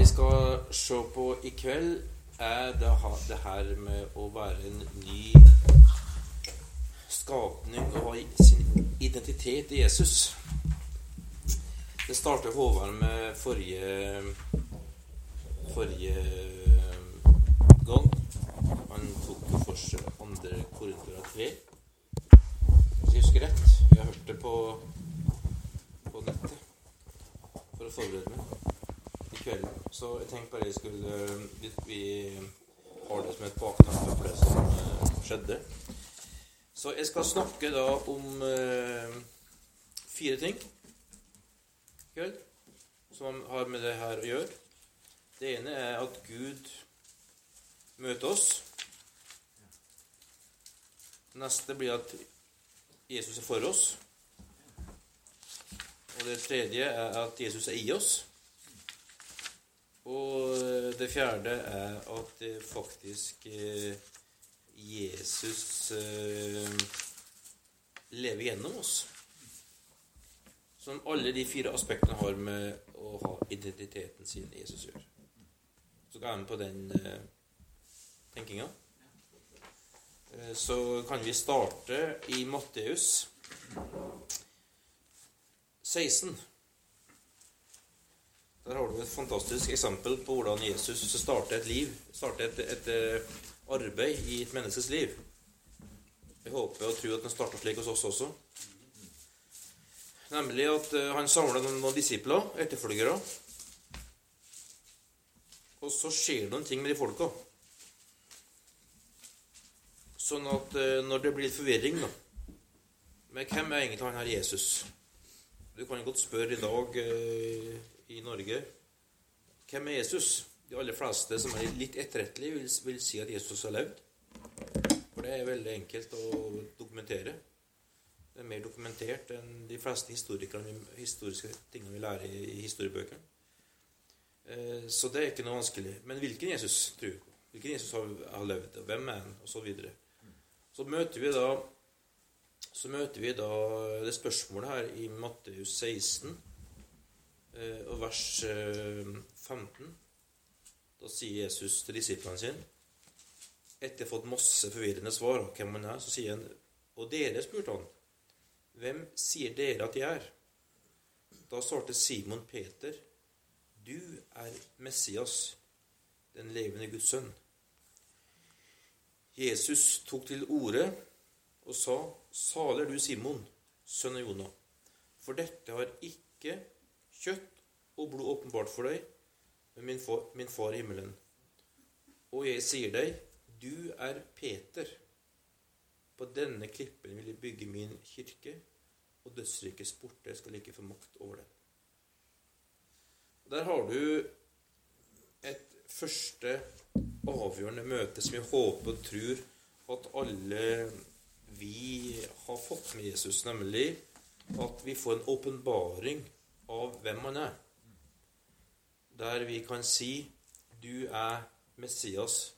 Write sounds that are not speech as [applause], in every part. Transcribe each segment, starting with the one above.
vi skal se på i kveld, er det, det her med å være en ny skapning og ha sin identitet i Jesus. Det startet Håvard med forrige forrige gang. Han tok jo for seg andre Korinter 3. Hvis jeg husker rett. Jeg har hørt det på, på nettet for å forberede meg kveld. Så jeg tenkte bare jeg skulle Vi, vi har det som et bakteppe for det som eh, skjedde. Så jeg skal snakke da om eh, fire ting i kveld som har med det her å gjøre. Det ene er at Gud møter oss. Neste blir at Jesus er for oss. Og det tredje er at Jesus er i oss. Og det fjerde er at det faktisk eh, Jesus eh, lever gjennom oss. Som alle de fire aspektene har med å ha identiteten sin Jesus gjør. Så skal jeg med på den eh, tenkinga. Eh, så kan vi starte i Matteus 16. Der har du et fantastisk eksempel på hvordan Jesus starter et liv, starter et, et, eh, arbeid i et menneskes liv. Jeg håper og tror at den starter slik hos oss også. Nemlig at eh, han samler noen, disipler, etterfølgere. Og så skjer det noen ting med de folka. Sånn at eh, når det blir litt forvirring, da Men hvem er egentlig han her Jesus? Du kan godt spørre i dag i Norge hvem er Jesus? De aller fleste som er litt etterrettelige, vil, vil si at Jesus har levd. For det er veldig enkelt å dokumentere. Det er mer dokumentert enn de fleste historiske tingene vi lærer i, i historiebøkene. Eh, så det er ikke noe vanskelig. Men hvilken Jesus tror vi på? Hvilken Jesus har, har levd, og hvem er han, og så videre. Så møter vi da møter vi da det spørsmålet her i Matteus 16 eh, og vers eh, 15. Da sier Jesus til disiplene sine Etter å ha fått masse forvirrende svar av hvem han er, så sier han Og dere, spurte han, hvem sier dere at jeg er? Da svarte Simon Peter, du er Messias, den levende Guds sønn. Jesus tok til orde og sa, Salig er du, Simon, sønn av Jonah, for dette har ikke kjøtt og blod åpenbart for deg, men min far, min far i himmelen. Og jeg sier deg, du er Peter. På denne klippen vil jeg bygge min kirke, og dødsrikets porter skal ikke få makt over den. Der har du et første avgjørende møte som jeg håper og tror at alle vi har fått med Jesus, nemlig at vi får en åpenbaring av hvem han er. Der vi kan si du er Messias,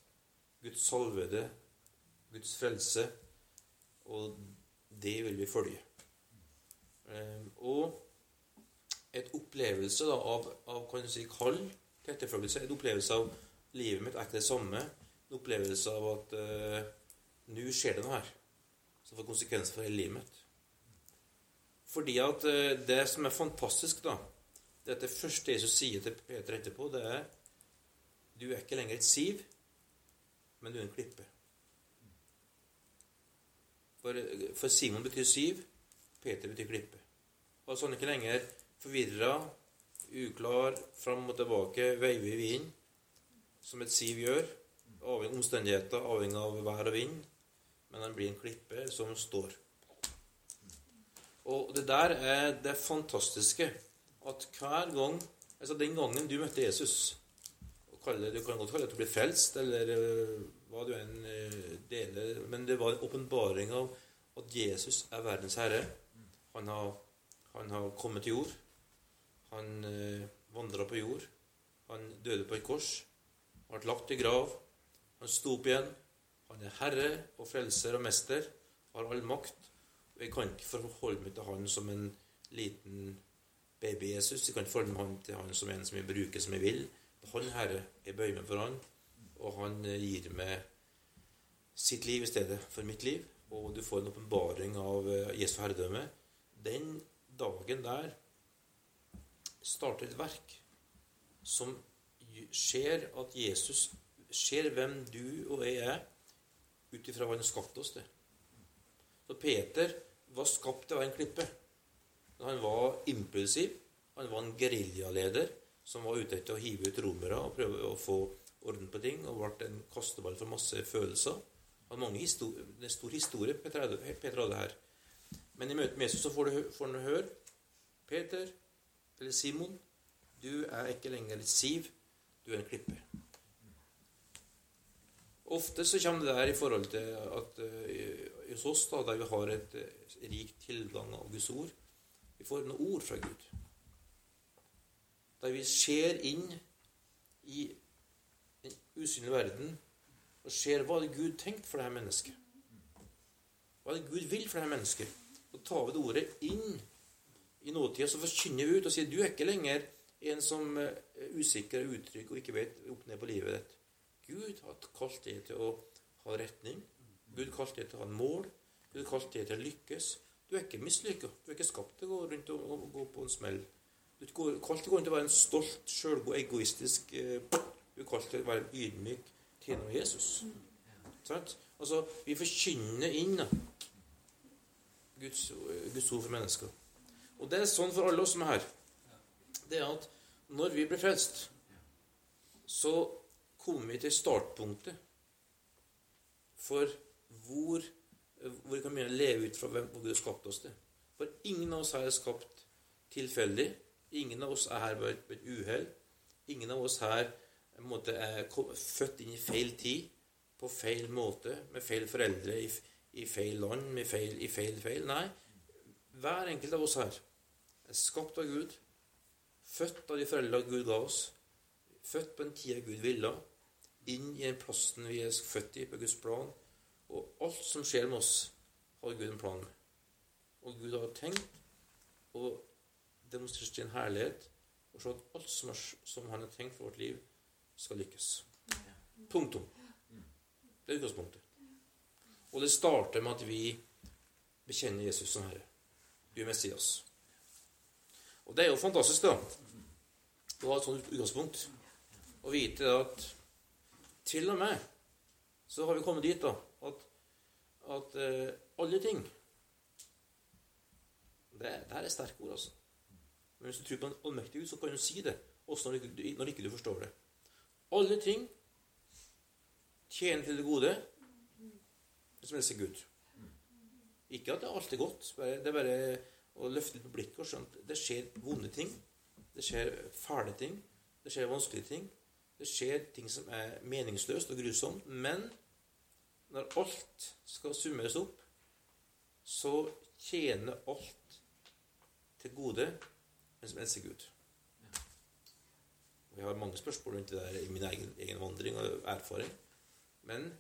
Guds salvede, Guds frelse, og det vil vi følge. Eh, Og et opplevelse da, av, av kan du si, kall til etterfølgelse, en opplevelse av livet mitt er ikke det samme, en opplevelse av at uh, nå skjer det noe her som får konsekvenser for hele livet mitt. Fordi at eh, det som er fantastisk, da, det er at det første Jesus sier til Peter etterpå, det er Du er ikke lenger et siv, men du er en klippe. For, for Simon betyr siv, Peter betyr klippe. Altså han er ikke lenger forvirra, uklar, fram og tilbake, veiver i vinden, som et siv gjør. Avhengig av omstendigheter, avhengig av vær og vind. Men han blir en klippe som står. Og det der er det fantastiske at hver gang Altså den gangen du møtte Jesus kalle, Du kan godt kalle det at du ble frelst, eller øh, hva du enn øh, deler, men det var en åpenbaring av at Jesus er verdens herre. Han har, han har kommet til jord. Han eh, vandra på jord. Han døde på et kors. Han ble lagt i grav. Han sto opp igjen. Han er herre og frelser og mester. Har all makt. Jeg kan ikke forholde meg til han som en liten baby-Jesus. Jeg kan ikke forholde meg til han som en som jeg bruker som jeg vil. Han Herre, jeg bøyer meg for Han, og Han gir meg sitt liv i stedet for mitt liv. Og du får en åpenbaring av eh, Jesu herredømme. Den dagen der starter et verk som ser at Jesus ser hvem du og jeg er, ut ifra hva han har skapt oss til. Så Peter var skapt til å være en klippe. Han var impulsiv. Han var en geriljaleder som var ute etter å hive ut romere og prøve å få orden på ting, og ble en kasteball for masse følelser. Han mange historier, det er en stor historie Peter hadde her. Men i møte med Jesus så får, får han høre Peter, eller Simon, du er ikke lenger et siv, du er en klippe. Ofte så kommer det der i forhold til at uh, hos oss, da, der vi har et rikt rik tilgang av Guds ord Vi får noen ord fra Gud. Der vi ser inn i den usynlige verden og ser hva det Gud tenkt for dette mennesket. Hva det Gud vil for dette mennesket. Så tar vi det ordet inn i nåtida, så forkynner vi ut og sier du er ikke lenger en som er usikker og utrygg og ikke vet opp ned på livet ditt. Gud har kalt deg til å ha retning. Gud kalte kalt deg til å ha en mål. Gud kalte kalt deg til å lykkes. Du er ikke mislykka. Du er ikke skapt til å gå rundt og, og, gå på en smell. Du er kalt til å gå rundt og være en stolt, sjølgod, egoistisk eh, Du er kalt til å være en ydmyk tjener av Jesus. Sant? Altså, vi forkynner inn da, Guds, Guds ord for mennesker. Og det er sånn for alle oss som er her. Det er at når vi blir frelst, så kommer vi til startpunktet for hvor, hvor vi kan begynne å leve ut fra hvem Gud har skapt oss til. For ingen av oss her er skapt tilfeldig. Ingen av oss er her ved et uhell. Ingen av oss her måte, er født inn i feil tid, på feil måte, med feil foreldre, i, i feil land, med feil, i feil feil. Nei, hver enkelt av oss her er skapt av Gud, født av de foreldre Gud ga oss, født på en tid Gud ville, inn i den plassen vi er født i på Guds plan. Og alt som skjer med oss, har Gud en plan med. Og Gud har tenkt å demonstrere sin herlighet og se at alt som, er, som, Han har tenkt for vårt liv, skal lykkes. Punktum. Det er utgangspunktet. Og det starter med at vi bekjenner Jesus som Herre. Gud Messias. Og det er jo fantastisk, da, å ha et sånt utgangspunkt. Å vite at til og med så har vi kommet dit da, at, uh, alle ting det, det her er sterke ord, altså. Men hvis du tror på en allmektig Gud, så kan du si det også når, du, når ikke du forstår det. Alle ting tjener til det gode, som elsker Gud. Ikke at det er alltid godt. Det er bare å løfte litt på blikket og skjønne at det skjer vonde ting. Det skjer fæle ting. Det skjer vanskelige ting. Det skjer ting som er meningsløst og grusomt. Men når alt skal summeres opp, så tjener alt til gode, men som elsker Gud. Jeg har mange spørsmål rundt det der i min egen, egen vandring og erfaring. Men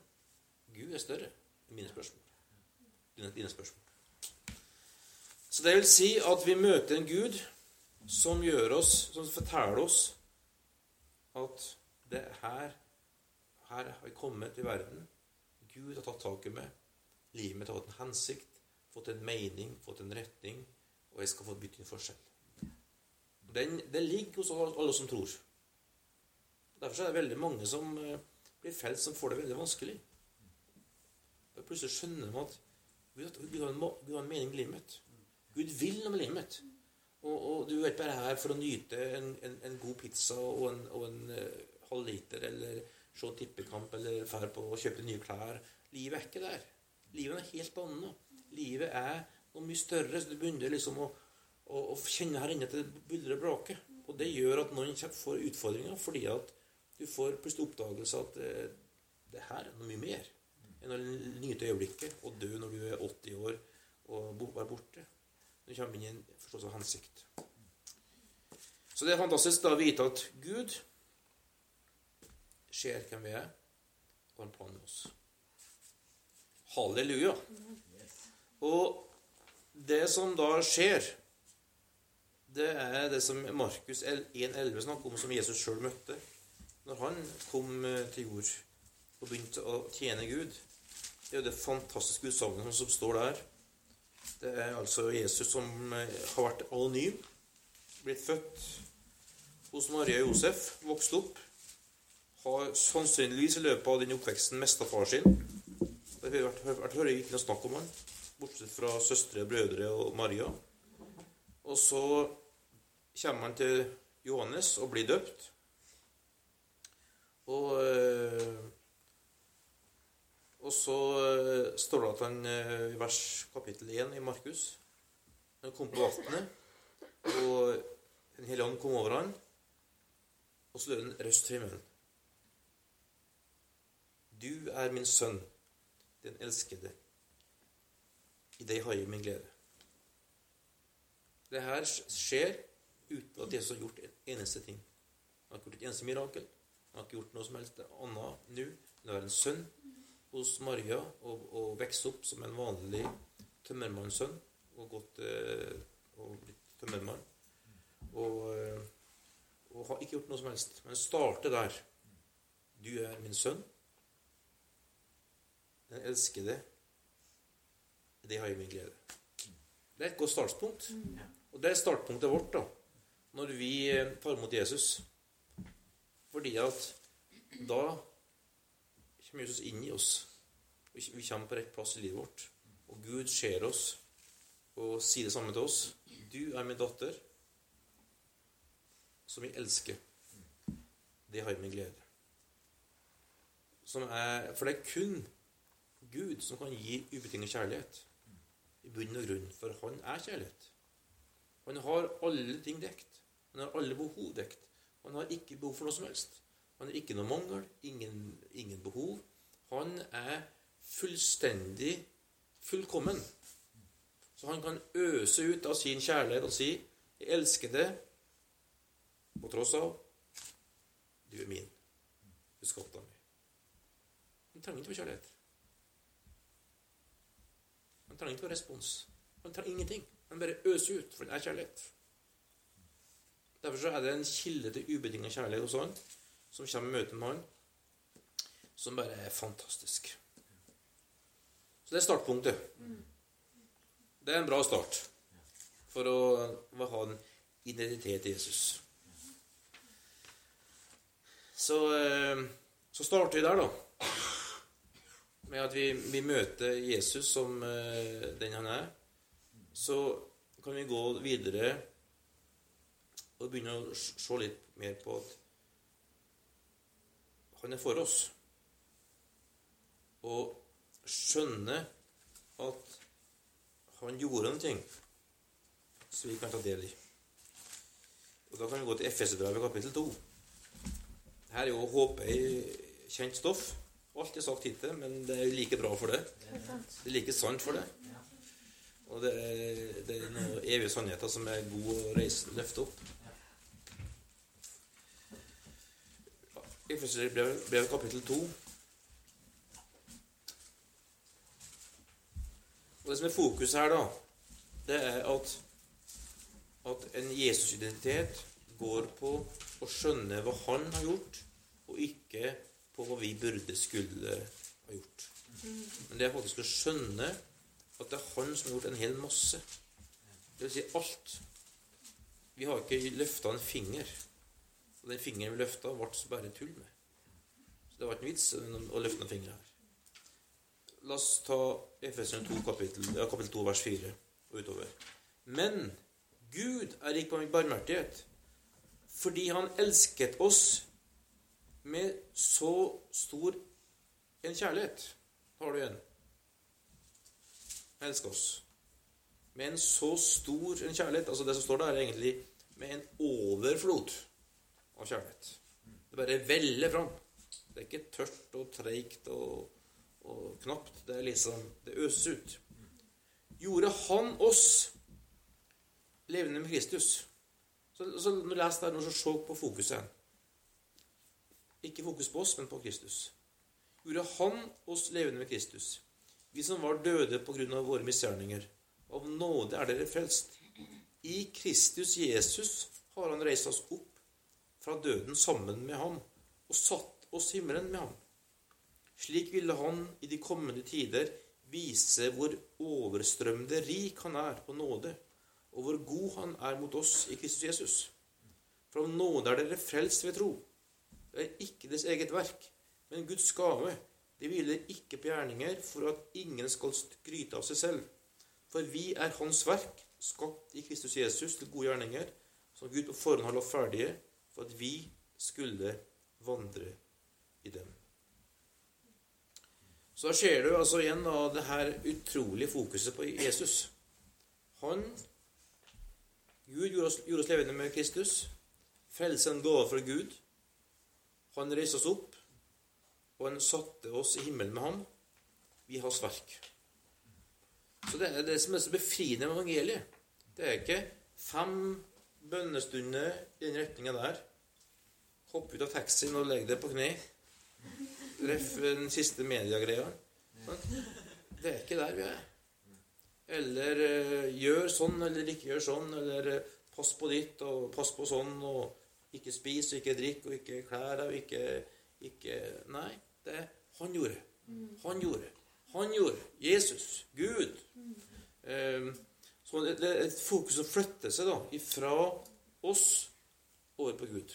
Gud er større enn mine spørsmål. Dine, dine spørsmål. Så det vil si at vi møter en Gud som gjør oss, som forteller oss at det her, her har vi kommet til verden. Gud har tatt tak i meg. Livet mitt har fått en hensikt, fått en mening, fått en retning, og jeg skal få bytte en forskjell. Den, det ligger hos alle som tror. Derfor er det veldig mange som eh, blir felt, som får det veldig vanskelig. Og plutselig skjønner de at Gud, har en, Gud har en mening i livet mitt. Gud vil noe med livet mitt. Og, og, du er ikke bare her for å nyte en, en, en god pizza og en, og en uh, halv liter, eller se tippekamp, eller dra på å kjøpe nye klær. Livet er ikke der. Livet er helt annet. Livet er noe mye større. så Du begynner liksom å, å, å kjenne her inne at det buldrer og braker. Og det gjør at noen får utfordringer fordi at du får plutselig oppdagelse at eh, det her er noe mye mer enn å nyte øyeblikket og dø når du er 80 år og være borte. Du kommer inn i en forståelse av hensikt. Så det er fantastisk da å vite at Gud ser hvem vi er, og han med oss. Halleluja. Og det som da skjer, det er det som Markus 1,11 snakker om, som Jesus sjøl møtte når han kom eh, til jord og begynte å tjene Gud. Det er jo det fantastiske utsagnet som står der. Det er altså Jesus som eh, har vært anonym, blitt født hos Maria og Josef, vokst opp, har sannsynligvis i løpet av den oppveksten mista far sin. Det har vært, vært vært ikke noe snakk om han, bortsett fra søstre, brødre og Maria. Og så kommer han til Johannes og blir døpt. Og, eh, og så eh, står det at han eh, i vers kapittel 1 i Markus Han kom på vannet, og Den hellige ånd kom over han, og så lød en røst fra himmelen. Du er min sønn, den elskede. I deg har jeg min glede. Det her skjer uten at Jesus har gjort en eneste ting. Han har ikke gjort et eneste mirakel. Han har ikke gjort noe som helst annet nå å være en sønn hos Maria og, og vokse opp som en vanlig tømmermannssønn og gått eh, og blitt tømmermann. Og, eh, og har ikke gjort noe som helst. Men starter der. Du er min sønn. Den elskede. Det har jeg min glede. Det er et godt startpunkt. Og det er startpunktet vårt da, når vi eh, tar imot Jesus. Fordi at da kommer Jesus inn i oss. Vi kommer på rett plass i livet vårt. Og Gud ser oss og sier det samme til oss. Du er min datter, som jeg elsker. Det har jeg min glede. Er, for det er kun Gud som kan gi ubetinget kjærlighet. I bunn og grunn. For han er kjærlighet. Han har alle ting dekt. Han har alle behov dekt. Han har ikke behov for noe som helst. Han har ikke noe mangel, ingen, ingen behov. Han er fullstendig fullkommen. Så han kan øse ut av sin kjærlighet og si 'Jeg elsker deg på tross av du er min. Du skapte meg.' Han trenger ikke på kjærlighet. Trenger ikke på respons. Han trenger ingenting. Han bare øser ut, for han er kjærlighet. Derfor så er det en kilde til ubetinga kjærlighet hos han som kommer i møte med han, som bare er fantastisk. Så det er startpunktet. Det er en bra start for å, å ha en identitet i Jesus. Så, eh, så starter vi der, da. Med at vi, vi møter Jesus som eh, den han er. Så kan vi gå videre og begynne å se litt mer på at han er for oss. Og skjønne at han gjorde noe som vi kan ta del i. Og Da kan vi gå til Efeserbrevet kapittel 2. Her er jo, håpet kjent stoff. Alt er sagt hittil, men det er like bra for det. Det er like sant for det. Og det er, det er noen evige sannheter som er gode å reise, løfte opp. Efeserbrevet brev, kapittel 2. Og Det som er fokuset her, da, det er at, at en Jesus-identitet går på å skjønne hva han har gjort, og ikke på hva vi burde, skulle ha gjort. Men det er faktisk å skjønne at det er han som har gjort en hel masse. Det vil si alt. Vi har ikke løfta en finger. Og den fingeren vi løfta, ble så bare tull med. Så det var ikke en vits å løfte noen fingre her. La oss ta Efesien 2, kapittel, ja, kapittel 2, vers 4 og utover. Men Gud er ikke på barmhjertighet, fordi Han elsket oss med så stor en kjærlighet. Har du en? Elsk oss. Med en så stor en kjærlighet Altså det som står der, er egentlig med en overflod av kjærlighet. Det bare veller fram. Det er ikke tørt og treigt og, og, knapt. Det er liksom Det øses ut. Gjorde han oss levende med Kristus? Så, så leser der, så se på fokuset. Ikke fokus på oss, men på Kristus. Gjorde han oss levende med Kristus? Vi som var døde på grunn av våre misgjerninger. Av nåde er dere frelst. I Kristus Jesus har han reist oss opp fra døden sammen med ham og satt oss himmelen med ham. Slik ville han i de kommende tider vise hvor overstrømmende rik han er på nåde, og hvor god han er mot oss i Kristus Jesus. For av nåde er dere frelst ved tro. Det er ikke deres eget verk, men Guds gave. Det hviler ikke på gjerninger for at ingen skal skryte av seg selv. For vi er Hans verk, skapt i Kristus Jesus til gode gjerninger, som Gud på forhånd har lagt ferdige for at vi skulle vandre i dem. Så da ser du altså igjen da, det her utrolige fokuset på Jesus. Han Gud gjorde oss, gjorde oss levende med Kristus. Frelse en gave fra Gud. Han reiste oss opp, og han satte oss i himmelen med ham. Vi har hans verk. Så det er det som er så befriende med evangeliet. Det er ikke fem bønnestunder i den retninga der. Hopp ut av taxien og legg deg på kne. Ref den siste mediegreia. Det er ikke der vi er. Eller uh, gjør sånn, eller ikke gjør sånn, eller uh, pass på ditt og pass på sånn, og ikke spis ikke drikk og ikke klær og ikke, ikke Nei, det han gjorde. Han gjorde. Han gjorde. Jesus. Gud. Um, så det er et fokus som flytter seg da, ifra oss over på Gud,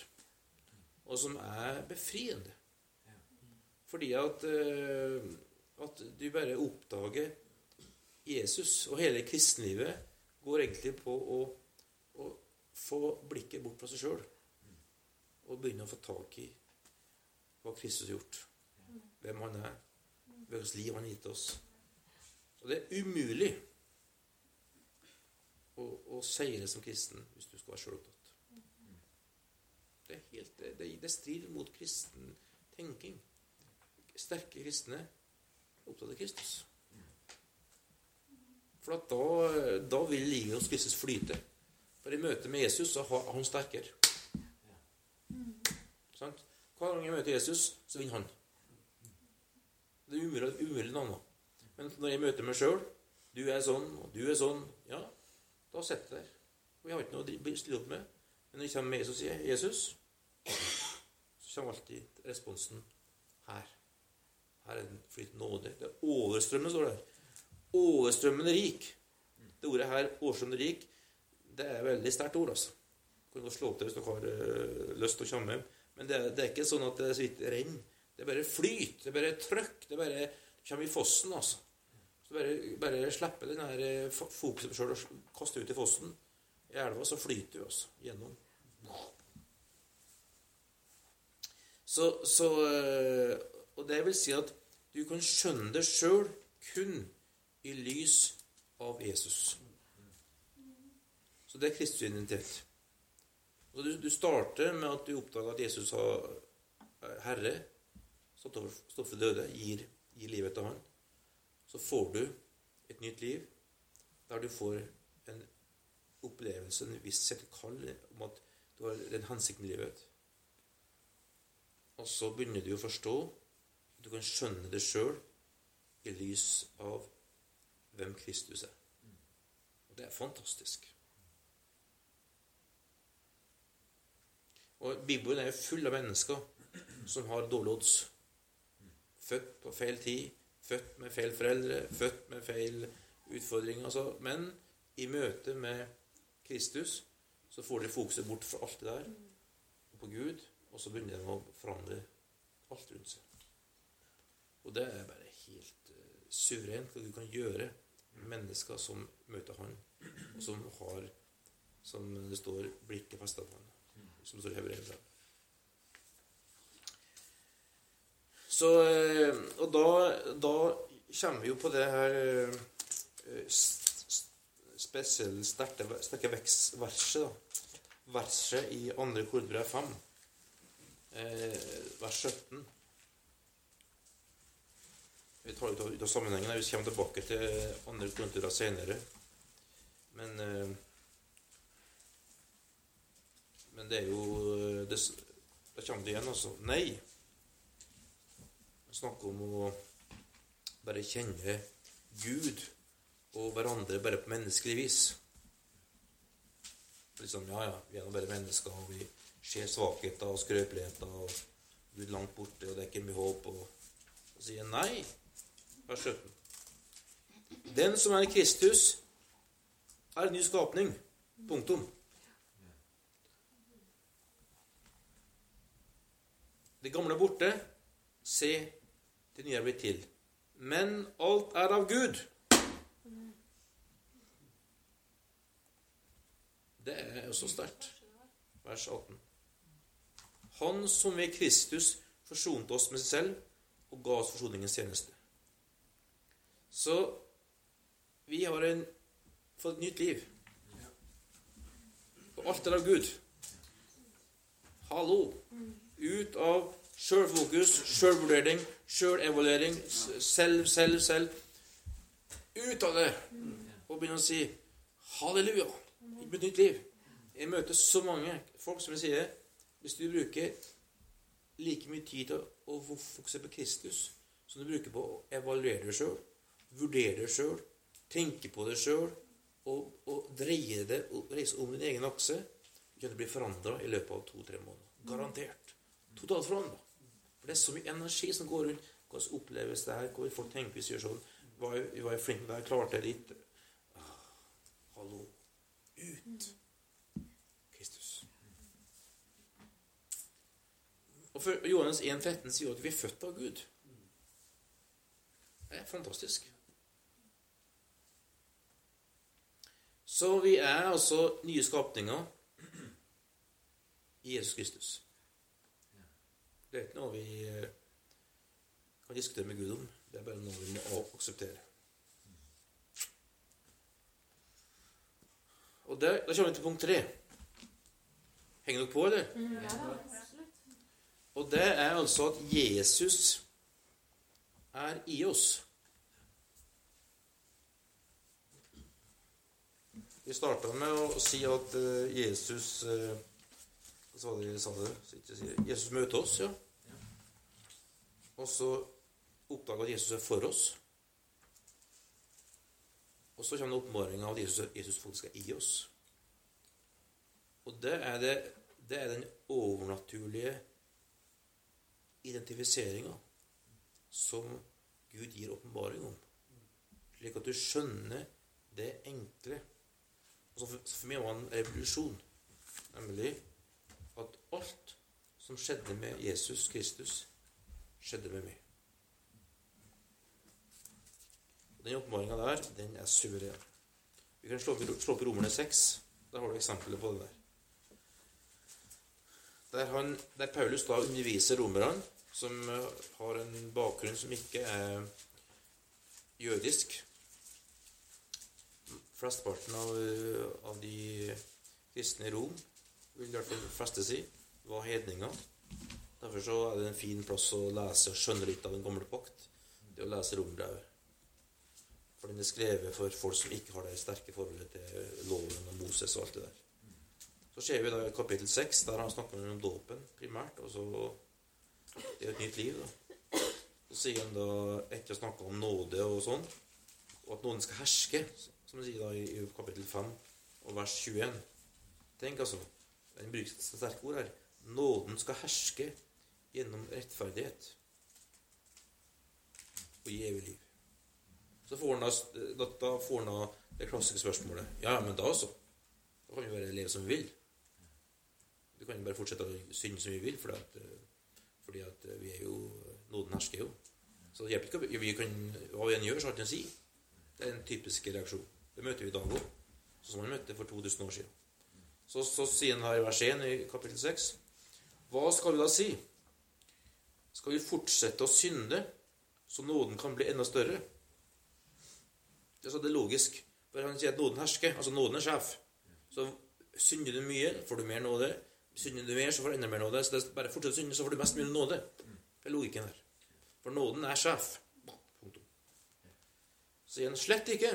og som er befriende. Fordi at, uh, at du bare oppdager Jesus og hele kristenlivet går egentlig på å, å få blikket bort fra seg sjøl og begynne å få tak i hva Kristus har gjort. Hvem han er. Hvilket liv han har gitt oss. Og det er umulig å, å seire som kristen hvis du skal være sjølopptatt. Det, er helt, det, det strider mot kristen tenking. Sterke kristne opptatt av Kristus. For da, da, vil livet hos Kristus flyte. For i møte med Jesus så er han sterkere. Sant? Hver gang jeg møter Jesus, så vinner han. Det er umulig, umulig noe annet. Men når jeg møter meg sjøl Du er sånn, og du er sånn Ja, da sitter jeg der. Og jeg har ikke noe å stille opp med. Men når jeg kommer med Jesus, sier Jesus, så kommer alltid responsen her. Her er det flytende nåde. Det er overstrømmende, står det overstrømmende rik. Det ordet her, overstrømmende rik, det er et veldig sterkt ord. altså. Du kan slå det hvis dere har uh, lyst til å komme hjem. Men det det er, ikke sånn at det så vidt renner. Det er bare flyt. Det er bare trøkk. Det bare kommer i fossen, altså. Så bare, bare slippe den her eh, fokuset på sjøl og kaste ut i fossen. I elva så flyter du altså gjennom. Så, så, eh, Og det vil si at du kan skjønne det sjøl kun i lys av Jesus. Så det er Kristus identitet. Så du, du, starter med at du oppdager at Jesus har Herre, stått for døde, gir, gir livet til Han. Så får du et nytt liv der du får en opplevelse, en visshet, kall om at du har den hensikten i livet. Og så begynner du å forstå. Du kan skjønne det sjøl i lys av hvem Kristus er. Og det er fantastisk. Og Bibelen er full av mennesker som har dårlige odds. Født på feil tid, født med feil foreldre, født med feil utfordringer. Altså. Men i møte med Kristus så får de fokuset bort fra alt det der og på Gud, og så begynner de å forandre alt rundt seg. Og det er bare helt uh, suverent hva du kan gjøre mennesker som møter han, og som har, som det står, blikket festet på han. Som står i Hebrevet. Så eh, Og da, da, kommer vi jo på det her spesielt spesielle sterke, verset. da. Verset i 2. Korinterbrev 5, eh, vers 17. Vi tar ut av, ut av sammenhengen. Vi kommer tilbake til andre konturer senere. Men eh, Men det er jo det, Da kommer det igjen, altså. Nei. Vi snakker om å bare kjenne Gud og hverandre bare på menneskelig vis. Liksom, ja, ja, vi er nå bare mennesker, og vi ser svakheter og skrøpeligheter. og Gud langt borte, og det er ikke mye håp. Og og sier nei. Vers 17. Den som er i Kristus, er en ny skapning. Punktum. Det gamle er borte. Se, det nye er blitt til. Men alt er av Gud. Det er også sterkt. Vers 18. Han som ved Kristus forsonte oss med seg selv og ga oss forsoningens tjeneste. Så vi har en, fått et nytt liv. Og alt er av Gud. Hallo! Ut av sjølfokus, sjølvurdering, sjølevaluering, selv, selv, selv. Ut av det og begynne å si halleluja. Et nytt liv. Jeg møter så mange folk som jeg sier Hvis du bruker like mye tid til å fokusere på Kristus som du bruker på å evaluere deg sjøl, vurdere deg sjøl, tenke på deg sjøl og, og, dreie det og reise om din egen akse, kan det bli forandra i løpet av to-tre måneder. Garantert. Totalt forandra. For det er så mye energi som går rundt. Hvordan oppleves det her? Hvor folk tenker hvis vi gjør sånn? Var jeg, var jeg flink med det? Klarte det litt? Ah, hallo. Ut. Kristus. Og for Johannes 1,13 sier at vi er født av Gud. Det er fantastisk. Så vi er altså nye skapninger i Jesus Kristus. Det er ikke noe vi eh, kan diskutere med Gud om. Det er bare noe vi må akseptere. Og der, Da kommer vi til punkt tre. Henger dere på, eller? Ja, Og det er altså at Jesus er i oss. Vi starta med å si at eh, Jesus eh, Hva sa det? Så ikke si- Jesus møter oss, ja. Og så oppdaga at Jesus er for oss. Og så kommer oppmålinga av Jesus, Jesus faktisk er i oss. Og det er, det, det er den overnaturlige identifiseringa som Gud gir åpenbaring om. Slik at du skjønner det enkle. Og så for, så for meg var det en revolusjon. Nemlig at alt som skjedde med Jesus Kristus, skjedde med meg. Den oppmålinga der, den er suveren. Vi kan slå opp, Romerne 6. Der har du eksempler på det der. Der, han, der Paulus da underviser romerne, som eh, har en bakgrunn som ikke er jødisk Flesteparten av, eh, av de kristne i Rom, vil i hvert fall fleste si, var hedninger. Derfor så er det en fin plass å lese og skjønne litt av den gamle pakt. Det å lese rombrevet. For den er skrevet for folk som ikke har det sterke forholdet til loven og Moses og alt det der. Så ser vi da i kapittel 6, der han snakker om dåpen primært. og så Det er jo et nytt liv, da. Så sier han da, etter å snakke om nåde og sånn, og at noen skal herske, som han sier da i, kapittel 5 og vers 21 Tenk, altså. Den brukes sterke ord her. Nåden skal herske gjennom rettferdighet og gi evig liv. Så får han da, det klassiske spørsmålet. Ja, men da så? Da kan vi bare leve som vi vil. Vi kan bare fortsette å synde som vi vil, fordi at, eh, fordi at eh, vi er jo Noden hersker jo. Så det hjelper ikke vi kan, hva vi enn gjør, så har det å si. Det er en typisk reaksjon. Det møter vi i dag òg. Sånn som han møtte for 2000 år siden. Så, så sier han her i vers 1 i kapittel 6 Hva skal vi da si? Skal vi fortsette å synde, så nåden kan bli enda større? Det er er logisk. For han sier at nåden hersker. Altså nåden er sjef. Så synder du mye, får du mer nåde. Synder du mer, så får du enda mer nåde. Så det er bare fortsett å synde, så får du mest mulig nåde. Det er logikken der. For nåden er sjef. Punktum. Så han slett ikke.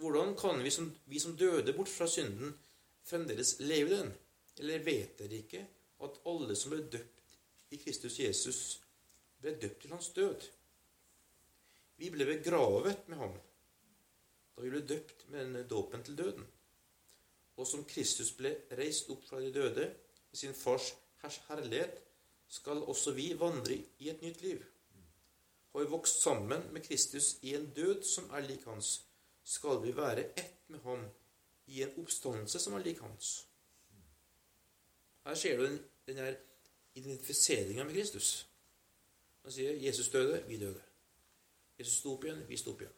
Hvordan kan vi som, vi som døde bort fra synden, fremdeles leve den? Eller vet dere ikke at alle som ble døpt i Kristus Jesus, ble døpt til hans død? Vi ble begravet med ham da vi ble døpt med denne dåpen til døden. Og som Kristus ble reist opp fra de døde med sin fars herlighet skal også vi vandre i et nytt liv. Har vi vokst sammen med Kristus i en død som er lik hans, skal vi være ett med ham i en oppstandelse som er lik hans. Her ser du den, den der identifiseringa med Kristus. Han sier 'Jesus døde, vi døde'. Jesus sto opp igjen, vi sto opp igjen.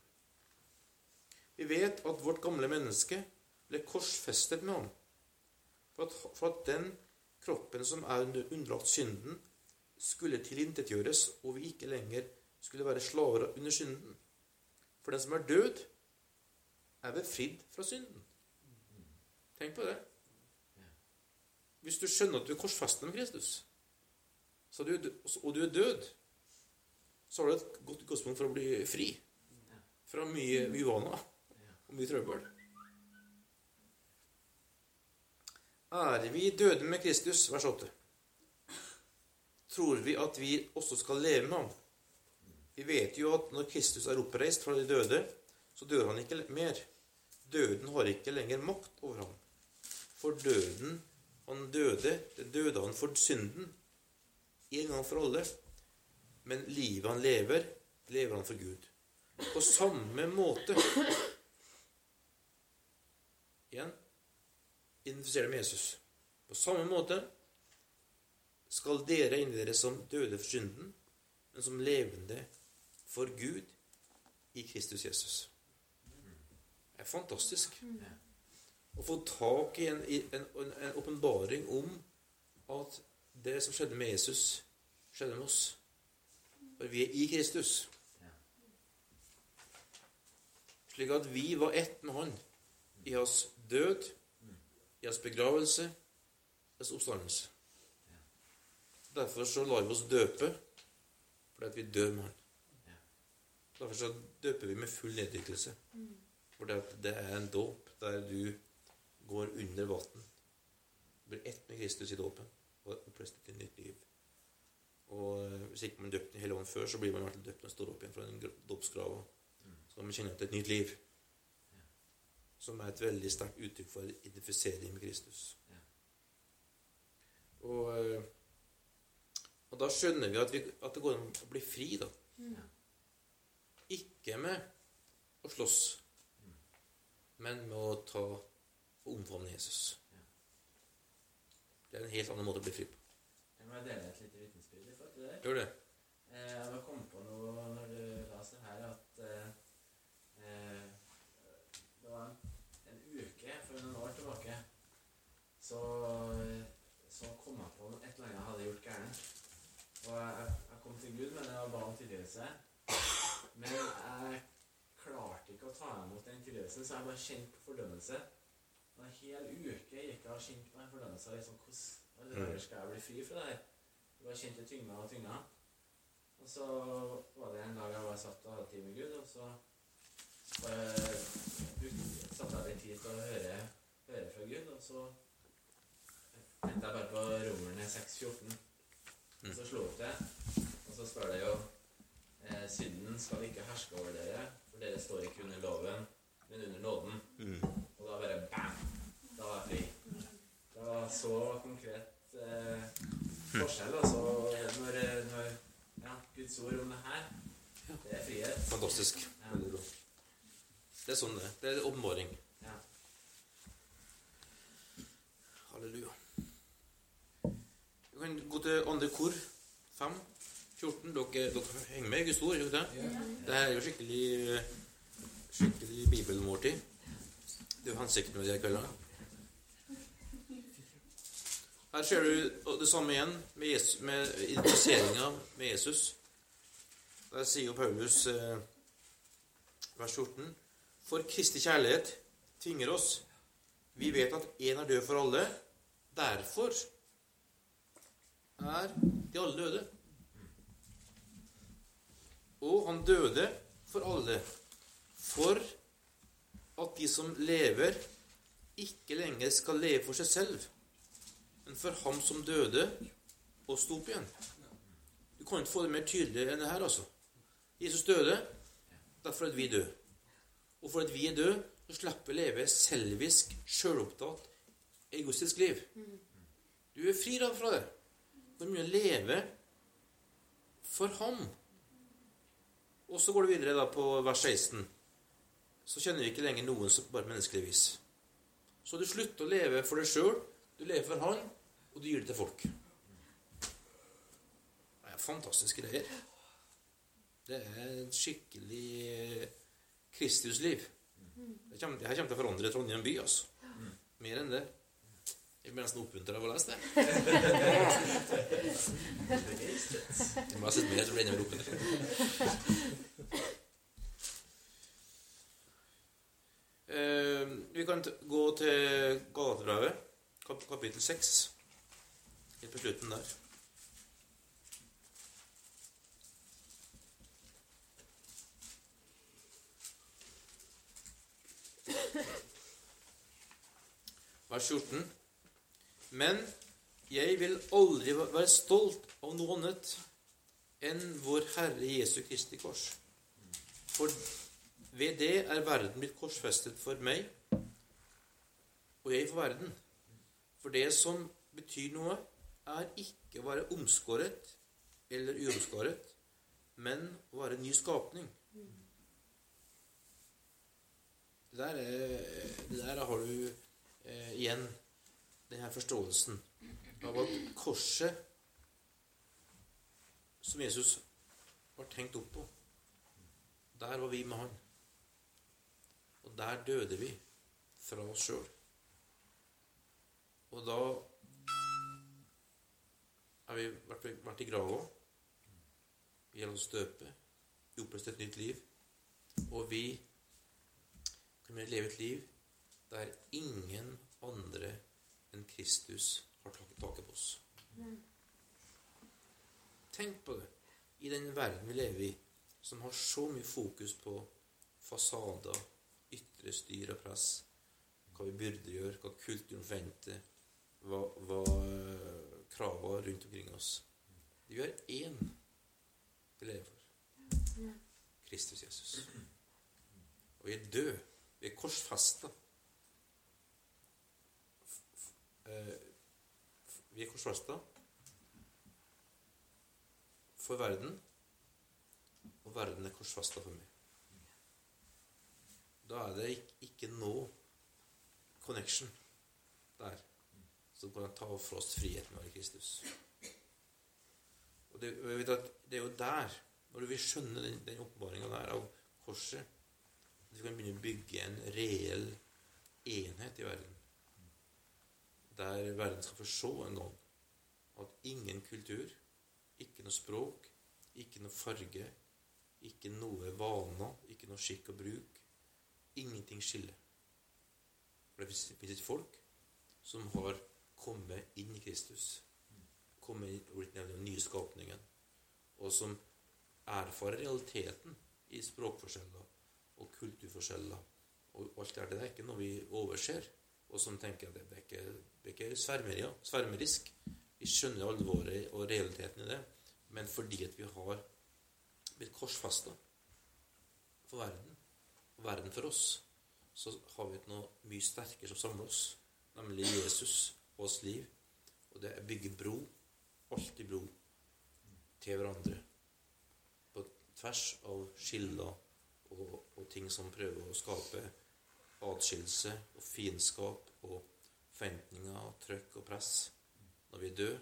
Vi vet at vårt gamle menneske ble korsfestet med ham. For at, for at den kroppen som er underlagt synden, skulle tilintetgjøres, og vi ikke lenger skulle være slaver under synden. For den som er død, er befridd fra synden. Tenk på det. Hvis du skjønner at du er korsfestet med Kristus, og du er død, så har du et godt utgangspunkt for å bli fri. Fra mye uvaner og mye trøbbel. Er vi døde med Kristus, vers 8, tror vi at vi også skal leve med ham. Vi vet jo at når Kristus er oppreist fra de døde, så dør han ikke mer. Døden har ikke lenger makt over ham. For døden han døde, det døde han for synden en gang for alle. Men livet han lever, lever han for Gud. På samme måte Igjen identifiserer med Jesus. På samme måte skal dere inni dere som døde for synden, men som levende for Gud i Kristus Jesus. Det er fantastisk å få tak i en åpenbaring om at det som skjedde med Jesus, skjedde med oss. For vi er i Kristus. Slik at vi var ett med Han i hans død i hans begravelse, hans oppstandelse. Derfor så lar vi oss døpe, fordi at vi dør med Han. Derfor så døper vi med full neddykkelse. Fordi det er en dåp der du går under vann. Blir ett med Kristus i dåpen og oppreist til nytt liv. Og eh, Hvis ikke man døpte i hele ånd før, så blir man i hvert fall døpt når man står opp igjen fra den dåpsgrava. Så kan man kjenne til et nytt liv som er et veldig sterkt uttrykk for identifisering med Kristus. Og, eh, og, da skjønner vi at, vi at, det går an å bli fri, da. Ikke med å slåss, men med å ta og omfavne Jesus. Det er en helt annen måte å bli fri på. Jeg må dele et lite i det. Eh, jeg har kommet på noe når du leser her, at eh, eh det var en uke for noen år tilbake, så, så kom jeg på et eller annet jeg hadde gjort gærent. Og jeg, jeg, kom til Gud men jeg ba om tilgivelse. Men jeg klarte ikke å ta imot den tilgivelsen, så jeg bare kjente på fordømmelse. Og en hel uke gikk jeg og kjente på den fordømmelsen. Liksom, hvordan skal jeg bli fri fra det her? Jeg bare kjente tynga og tynga. Og så var det en dag jeg var satt og hadde tid med Gud, og så bare satte jeg litt tid til å høre, høre fra Gud, og så tenkte jeg bare på Romerne 6,14. Og så slo opp det, og så står det jo eh, Synden skal ikke herske over dere, for dere står ikke under loven, men under nåden. Mm. Og da bare bam! Da var jeg fri. Det var så konkret eh, forskjell. Altså, når, når ja, Guds ord om det her, det er frihet. Fantastisk. Veldig bra. Det er sånn det Det er åpenbaring. Ja. Halleluja. Vi kan gå til andre kor. 5, 14. Dere, dere henger med i Guds ord? Ikke det? Ja. det er jo skikkelig skikkelig bibelmåltid. Det er jo hensikten med de kveldene. Her ser du det samme igjen med, Jesus, med identifiseringa med Jesus. Der sier jo Paulus eh, vers 14 for Kristi kjærlighet tvinger oss. Vi vet at én er død for alle. Derfor er de alle døde. Og han døde for alle, for at de som lever, ikke lenger skal leve for seg selv, men for ham som døde og sto opp igjen. Du kan ikke få det mer tydelig enn det her, altså. Jesus døde, derfor at vi døde. Og for at vi er døde, så slipper å leve selvisk, sjølopptatt, egoistisk liv. Du er fri fra det. Du må leve for ham. Og så går det videre da på vers 16. Så kjenner vi ikke lenger noen som bare menneskelig vis. Så du slutter å leve for deg sjøl, du lever for Han, og du gir det til folk. Det er fantastiske greier. Det er et skikkelig eh, Kristusliv. Det kommer, det her kommer til å forandre Trondheim by, altså. Mer enn det. Jeg blir nesten oppmuntra av å lese det. [laughs] Jeg må ha sett mer, så blir jeg enda mer. [laughs] Eh, vi kan t- gå til Galaterbrevet, kap kapittel 6. Helt på slutten der. Vers 14. Men jeg vil aldri være stolt av noe annet enn vår Herre Jesu Kristi kors. For ved det er verden blitt korsfestet for meg, og jeg for verden. For det som betyr noe, er ikke å være omskåret eller uomskåret, men å være en ny skapning. Det der, er, det der har du eh, igjen denne forståelsen av at korset som Jesus var tenkt opp på, der var vi med han. Og der døde vi fra oss sjøl. Og da har vi vært, vært i grava. Vi gjelder oss døpe. Vi oppretter et nytt liv. Og vi kunne leve et liv der ingen andre enn Kristus har taket taket på oss. Tenk på det. I den verden vi lever i, som har så mye fokus på fasader, ytre styr og press, hva vi burde gjøre, hva kulturen forventer, hva, hva eh, kravene rundt omkring oss. Vi har én vi lever for. Kristus Jesus. Og vi er døde. Vi er korsfesta. Vi er korsfesta for verden, og verden er korsfesta for meg. Da er det ikke, ikke noe connection som kan ta fra oss friheten med å Kristus. Og det, og jeg vet at det er jo der, når du vil skjønne den, den oppbevaringa der av korset, at vi kan begynne å bygge en reell enhet i verden. Der verden skal få se en gang at ingen kultur, ikke noe språk, ikke noe farge, ikke noe vaner, ikke noe skikk og bruk. Ingenting skiller. For det finnes et folk som har kommet inn i Kristus, Komme inn blitt nevnt den nye og som erfarer realiteten i språkforskjeller og kulturforskjeller og alt det der. Det er ikke noe vi overser, og som tenker at det er ikke, ikke svermeri, svermerisk. Vi skjønner alvoret og realiteten i det, men fordi at vi har blitt korsfesta for verden, og verden for oss, så har vi noe mye sterkere som samler oss, nemlig Jesus oss liv. Og det er bygge bro, alltid bro, til hverandre. På tvers av skiller og, og ting som prøver å skape atskillelse og fiendskap og forventninger og trøkk og press. Når vi er døde,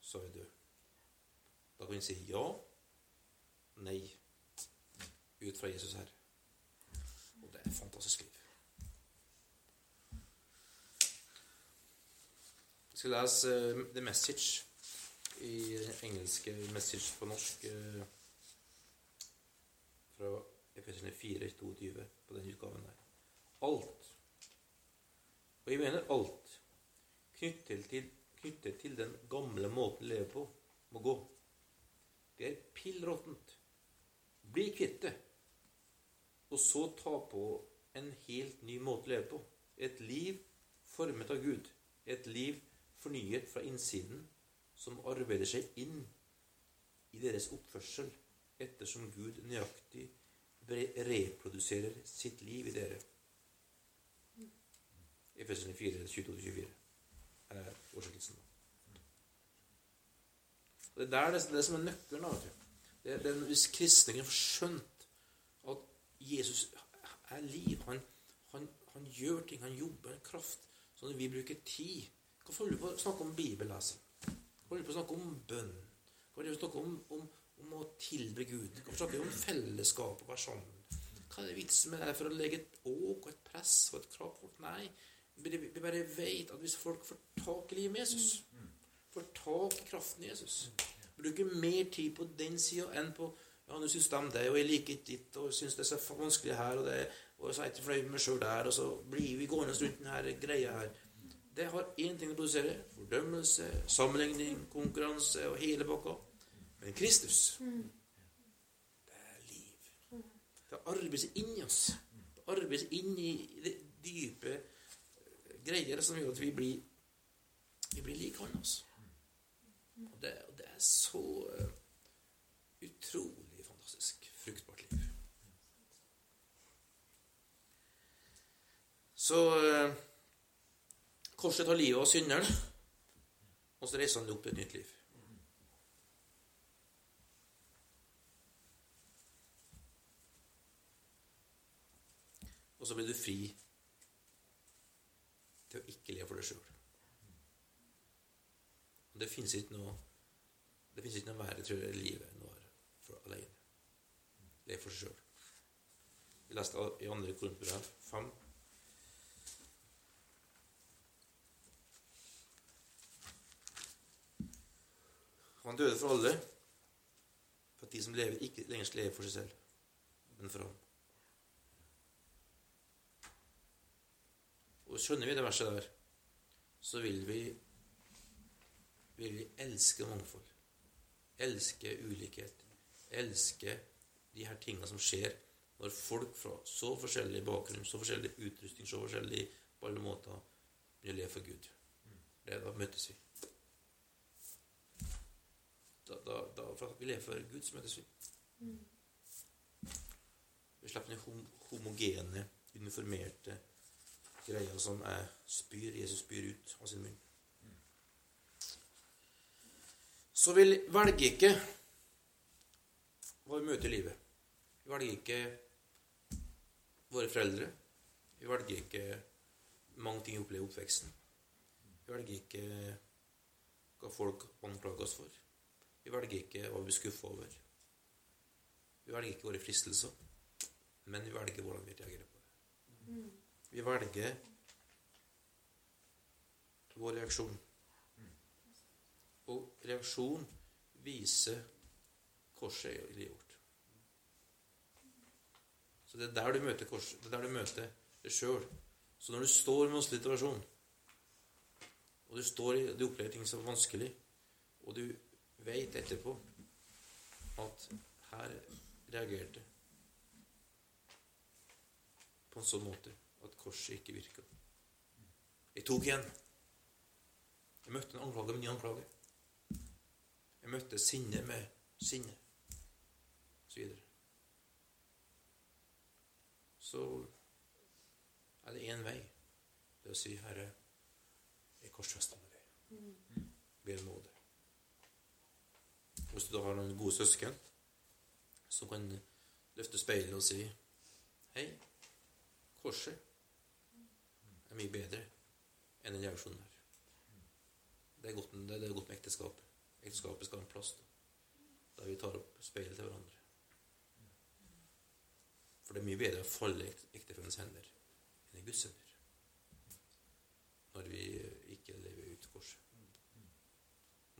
så er vi døde. Da kan vi si ja, nei, ut fra Jesus her. Og det er fantastisk liv. Jeg skal lese uh, The Message i engelske Message på norsk uh, fra Efesene 4.22 på den utgaven der. Alt, og jeg mener alt, knyttet til, knyttet til den gamle måten å leve på, må gå. Det er pill råttent. Bli kvitt det. Og så ta på en helt ny måte å leve på. Et liv formet av Gud. Et liv fornyet fra innsiden, som arbeider seg inn i deres oppførsel, ettersom Gud nøyaktig reproduserer sitt liv i dere. Efesene 4, 22-24 er oversettelsen. Og Det er der det, det som er nøkkelen. Det, det, er hvis kristningen får skjønt at Jesus er liv Han, han, han gjør ting, han jobber med kraft. sånn at vi bruker tid Hvorfor holder du på å snakke om bibellesing? Hvorfor holder du på å snakke om bønn? Hvorfor holder du på å snakke om, om, om å tilbe Gud? Hvorfor snakker vi om fellesskap og være? Hva er det vitsen med det for å legge et åk og et press og et krav på folk? Nei. Vi vi bare vet at hvis folk får tak i livet med Jesus, får tak i kraften i Jesus, bruker mer tid på den sida enn på ja, nå syns de det, og jeg liker ikke ditt, og syns det er så vanskelig her, og, det, og så er jeg ikke fornøyd med meg sjøl der, og så blir vi gående rundt denne greia her. Det har én ting å produsere. Fordømmelse, sammenligning, konkurranse og hele pakka. Men Kristus, det er liv. Det arbeides inni oss. Det arbeides inni inn det dype greier som gjør at vi blir, vi blir lik han. Altså. Og det, og det er så eh, utrolig fantastisk fruktbart liv. Så eh, Korset tar livet av synderen, og så reiser han opp et nytt liv. Og så blir du fri til å ikke leve for deg sjøl. Det fins ikke noe det finnes ikke noe verre tror jeg, i livet enn å være alene. Leve for seg sjøl. Vi leste i andre Korinterbrev 5 Han døde for alle, for at de som lever, ikke lenger skal leve for seg selv, men for ham. Og skjønner vi det verset der, så vil vi, vil vi elske mangfold. Elske ulikhet. Elske de her tingene som skjer når folk fra så forskjellig bakgrunn, så forskjellig utrustning, så forskjellig på alle måter vil leve for Gud. Det, da møtes vi. Da, da, da, for vi lever for Gud, så møtes vi. Vi slipper den hom homogene, uniformerte greia som er spyr, Jesus spyr ut av sin munn. Så vi velger ikke hva vi møter i livet. Vi velger ikke våre foreldre. Vi velger ikke mange ting vi opplever i oppveksten. Vi velger ikke hva folk anklager oss for. Vi velger ikke hva vi blir skuffa over. Vi velger ikke våre fristelser, men vi velger hvordan vi reagerer på det. Vi velger vår reaksjon. Og reaksjon viser korset i livet. Så det er der du møter korset. Det er der du møter det sjøl. Så når du står i en situasjon, og du, står du opplever ting som er vanskelig, og du vet etterpå at her reagerte på en sånn måte at korset ikke virka. Jeg tok igjen. Jeg møtte en anklage med ny anklage. Jeg møtte sinne med sinne, og så videre. Så er det én vei. Det å si, 'Herre, jeg korsfester med deg.' Ber om nåde. Hvis du da har noen gode søsken som kan løfte speilet og si, 'Hei, korset er mye bedre enn den reaksjonen her.' Det er godt, det er godt med ekteskapet. Ekteskapet skal ha en plass da, der vi tar opp speilet til hverandre. For det er mye bedre å falle i ektefellens hender enn i Guds hender når vi ikke lever ut korset.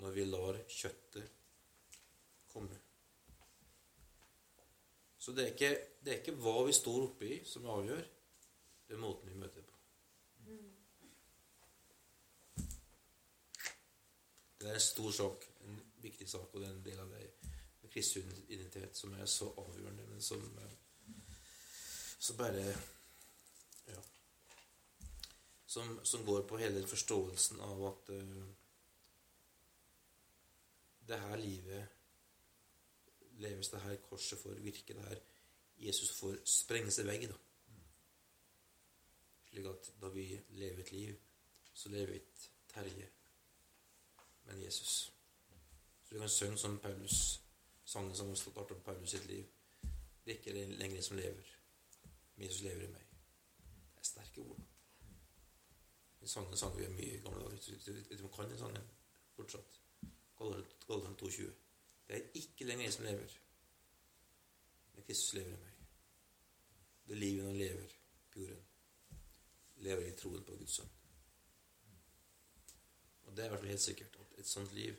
Når vi lar kjøttet komme. Så det er ikke, det er ikke hva vi står oppi, som avgjør. Det er måten vi møter på. Det er en stor sak, en viktig sak, og det er en del av det med Kristi identitet som er så avgjørende, men som, som bare Ja. Som, som, går på hele forståelsen av at uh, det her livet leves det her korset får virke, det her Jesus får sprenge seg vegg, da. Slik at da vi lever et liv, så lever vi et Terje, men Jesus. Så du vi kan synge som Paulus, sangen som har stått om Paulus sitt liv. Det er ikke lenger jeg som lever, men Jesus lever i meg. Det er sterke ord. Den sangen sang vi mye i gamle dager. Du om du kan den sangen fortsatt? Galatan 2,20. Det er ikke lenger jeg som lever, men Kristus lever i meg. Det livet han lever på jorden, lever i troen på Guds sønn. Og det er i hvert fall helt sikkert at et sånt liv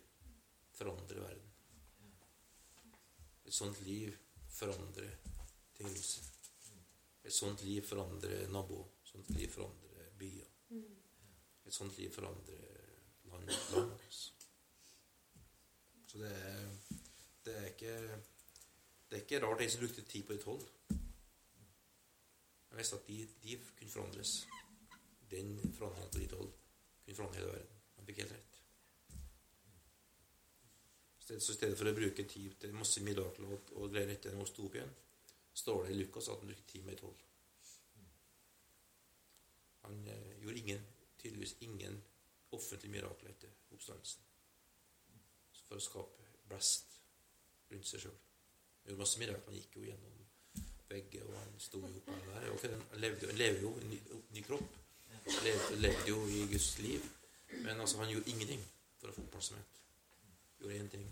forandrer verden. Et sånt liv forandrer tingelser. Et sånt liv forandrer naboer. Et sånt liv forandrer byer. Et sånt liv forandrer land. land. Så det er, det er ikke det er ikke rart jeg som brukte tid på de tolv. Jeg visste at de, de kunne forandres. Den forandringen på de tolv kunne forandre hele verden. Han fikk helt rett. Så i stedet for å bruke tid til masse mirakler og, og greier etter å stå opp igjen, står det i Lukas at han brukte tid med tolv. Han eh, gjorde ingen, tydeligvis ingen offentlige mirakler etter oppstandelsen for å skape blest rundt seg sjøl. Gjorde masse mirakler. Han gikk jo gjennom vegger, og han sto jo på der. Okay, han, levde, han lever jo i ny, ny, kropp. Han levde, levde, jo i Guds liv. Men altså, han gjorde ingenting for å få oppmerksomhet. Gjorde én ting.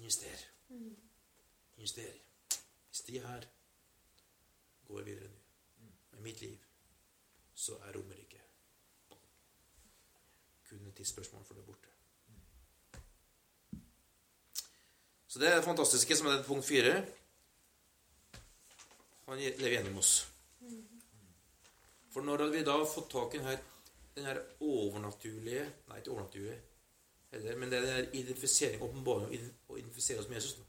Invester. Invester. Hvis de her går videre nå med mitt liv, så er Romerike kun et tidsspørsmål for det borte. Så det er det fantastiske som er det punkt fire. Han lever gjennom oss. For når vi da har fått tak i denne, denne overnaturlige Nei, ikke overnaturlige heller, men det er den identifisering, åpenbaring å identifisere oss med Jesus.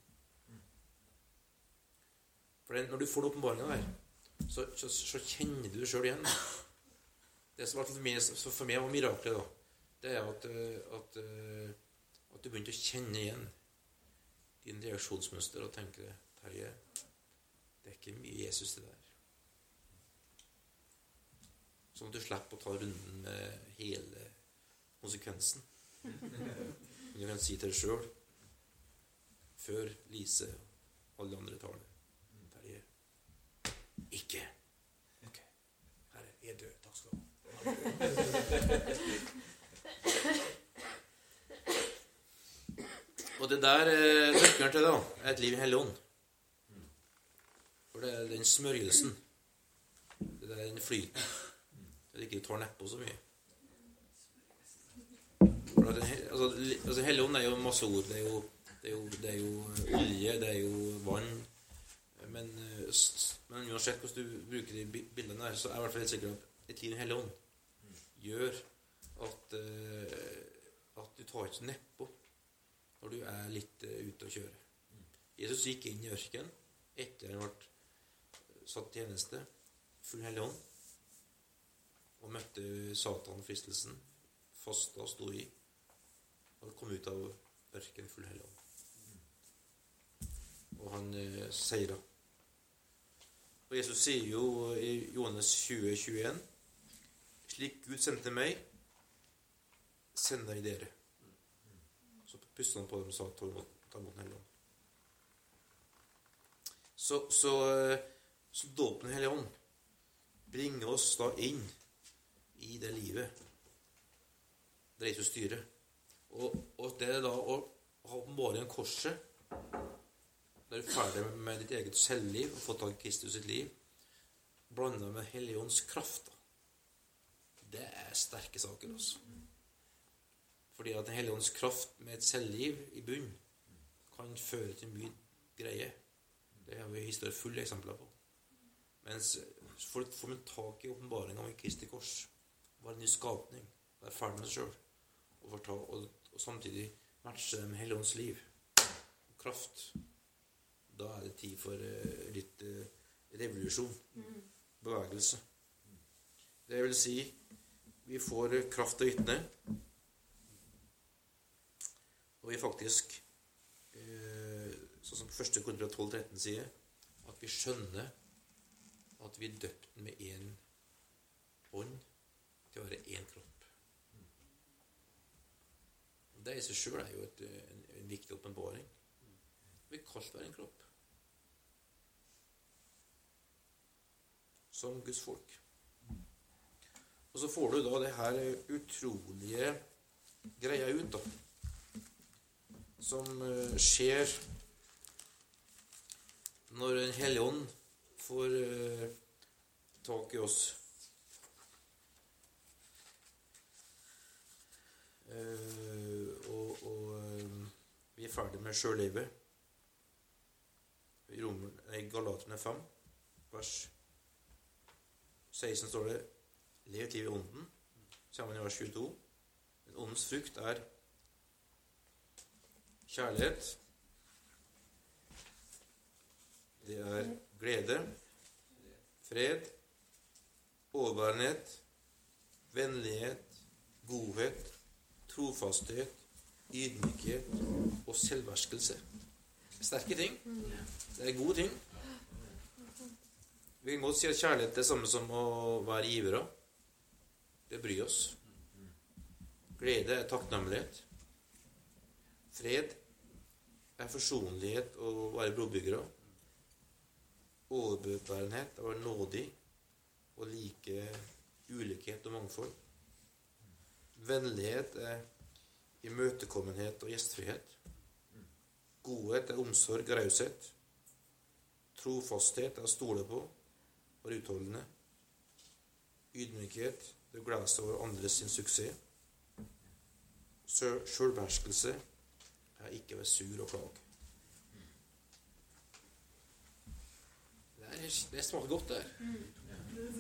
For når du får den åpenbaringa der, så, så, så, kjenner du deg sjøl igjen. Det som for meg, for meg var miraklet, da, det er at, at, at du begynte å kjenne igjen din reaksjonsmønster og tenker Terje, det er ikke mye Jesus, det der. Sånn at du slipper å ta runden med hele konsekvensen. Men du kan si til deg sjøl, før Lise og alle andre tar det Terje ikke. Ok. Herre, jeg er død. Takk skal du ha. [laughs] Og det der eh, nøkkelen til det er et liv i Hellig Ånd. For det er den smørjelsen. Det er den flyten. Det er ikke tar nedpå så mye. For at, altså, altså Hellig Ånd er jo masse ord. Det er jo, det er jo, det er jo olje, det er jo vann. Men, men uansett hvordan du bruker de bildene der, så er jeg i hvert fall helt sikker at et liv i Hellig Ånd gjør at, at du tar ikke nedpå når du er litt uh, ute å kjøre. Jesus gikk inn i ørkenen etter han ble satt tjeneste, full hellig ånd, og møtte Satan fristelsen, fasta og sto i, og kom ut av ørkenen full hellig ånd. Og han uh, seira. Og Jesus sier jo i Johannes 20, 21 Slik Gud sendte meg, sender jeg dere han på dem sa ta imot ånd. Så, så, så dåpen Den hellige ånd bringer oss da inn i det livet der Jesus styrer. Og, og det da å ha åpenbaringen korset du er ferdig med ditt eget selvliv og fått tak i Kristus sitt liv, blanda med Helligånds kraft. Det er sterke saker, altså. Fordi at Den hellige ånds kraft med et selvliv i bunn kan føre til mye greie. Det har vi historier fulle eksempler på. Mens folk får man tak i åpenbaringa om Kristi kors, var en ny skapning, være ferdig med seg sjøl, og, og, og, samtidig matche det med Helligåndens liv og kraft, da er det tid for uh, litt uh, revolusjon. Bevegelse. Det vil si, vi får kraft til å vitne. Og vi faktisk, eh, sånn som 1. Korinter 12,13 sier, at vi skjønner at vi er døpt med én ånd til å være én kropp. Det i seg sjøl er jo et, en, en viktig åpenbaring. Vi kalt være en kropp. Som Guds folk. Og så får du da det her utrolige greia ut, da. Som eh, skjer når Den hellige ånd får eh, tak i oss. Eh, og og vi er ferdig med sjølivet. I Galaterne 5, vers 16 står det Lev et liv i ånden. Sammen i vers 22. Men åndens frukt er kjærlighet. Det er glede, fred, overbærenhet, vennlighet, godhet, trofasthet, ydmykhet og selvverskelse. Sterke ting. Det er gode ting. Vi kan godt si at kjærlighet er det samme som å være givere. Det bryr oss. Glede er takknemlighet. Fred er forsonlighet og være brobyggere. Overbærenhet er å være nådig og like ulikhet og mangfold. Vennlighet er imøtekommenhet og gjestfrihet. Godhet er omsorg og raushet. Trofasthet er å stole på være utholdende. Ydmykhet er å glede seg over andres sin suksess. Sjølbeherskelse er ikke vært sur og klag. Det, er, det smaker godt, det her.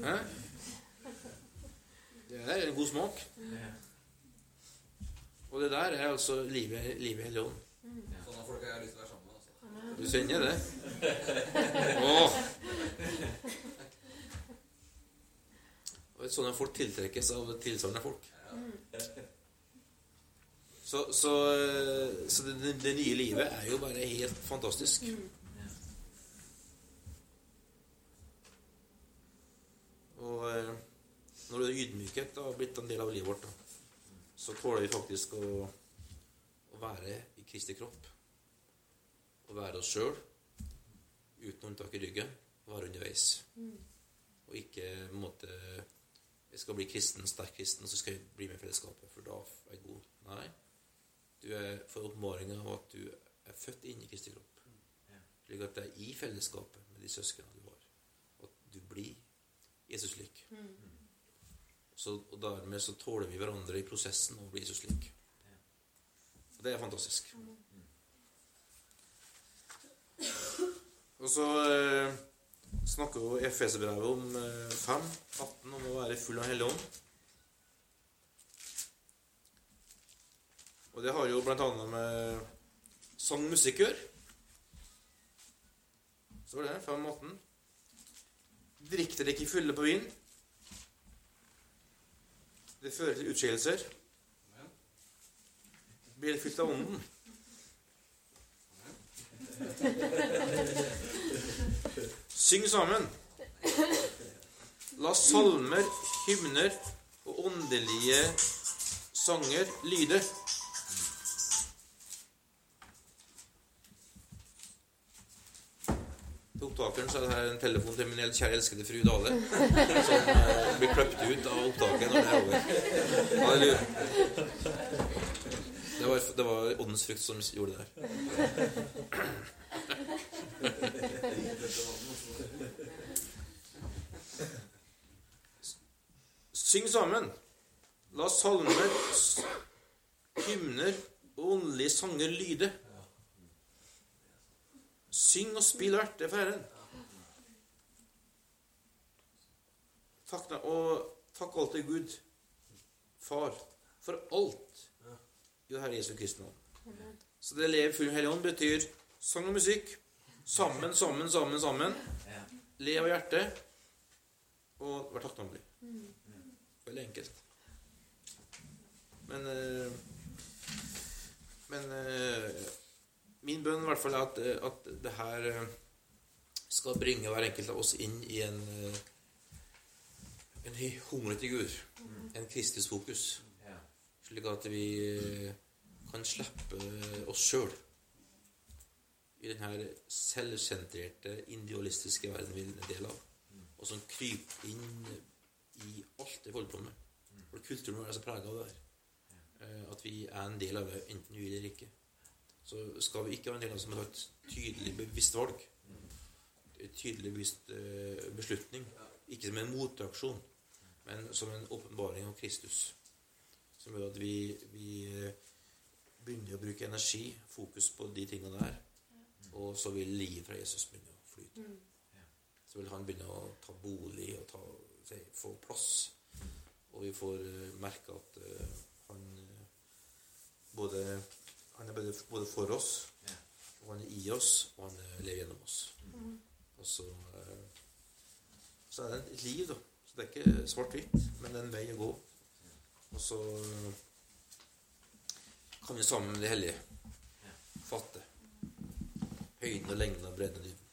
Hæ? Det der er en god smak. Og det der er altså livet, livet i hele Ånd. Sånne folk har jeg lyst til å være sammen med. Altså. Du kjenner det? [laughs] Åh. Og sånne folk tiltrekkes av tilsvarende folk. Så, så, så det, det nye livet er jo bare helt fantastisk. Og eh, når det er ydmykhet har blitt en del av livet vårt, da, så tåler vi faktisk å, å være i Kristi kropp. Å være oss sjøl uten unntak i ryggen. Være underveis. Og ikke på en måte Jeg skal bli kristen, sterk kristen, så skal jeg bli med i fellesskapet, for da er jeg god. Nei. Du er for oppmålinga av at du er født inn i Kristi kropp. Slik at det er i fellesskapet med de søsknene du har, at du blir Jesus lik. Så, og dermed så tåler vi hverandre i prosessen og blir Jesus lik. Og det er fantastisk. Og så eh, snakker jo Efeserbrevet om eh, 5, 18, om å være full av Hellig Ånd. Og det har jo blant annet med sang, musikk å gjøre. Står det 5, 18. Drikk dere ikke fulle på vin. Det fører til utskillelser. Blir fylt av ånden. Syng sammen. La salmer, hymner og åndelige sanger lyde. Til opptakeren så er det her en telefon til min kjære elskede fru Dale, som eh, blir kløpt ut av opptaket når det er over. Halleluja. Det var, det var åndens frukt som gjorde det her. Syng sammen. La salmer, hymner og åndelige sanger lyde. Syng og spill verter for Herren. Takk, og takk alltid Gud, Far, for alt i Herre Jesu Kristi navn. Så det Lev full hellig ånd betyr sang og musikk. Sammen, sammen, sammen, sammen. Le av hjertet og vær takknemlig. Veldig enkelt. Men eh, Men eh, min bønn i hvert fall er at, eh, at det her eh, skal bringe hver enkelt av oss inn i en eh, en hunger til Gud. En kristisk fokus, Slik at vi kan slippe oss sjøl i denne selvsentrerte, individualistiske verden vi er en del av, og som kryper inn i alt det vi holder på med. For kulturen vår er så prega av det her. At vi er en del av det, enten vi vil eller ikke. Så skal vi ikke være en del av som et tydelig bevisst valg. Et tydelig bevisst eh, beslutning. Ikke som en motreaksjon, men som en åpenbaring av Kristus. Som gjør at vi, vi eh, begynner å bruke energi, fokus på de tingene der. Og så vil livet fra Jesus begynne å flyte. Så vil han begynne å ta bolig og ta, få plass. Og vi får eh, merke at han både Han er både, både for oss, og han er i oss, og han lever gjennom oss. Og så, eh, så er det et liv, da. Så det er ikke svart-hvitt, men det er en vei å gå. Og så eh, kan vi sammen med de hellige fatte høyden og lengden og bredden og dybden.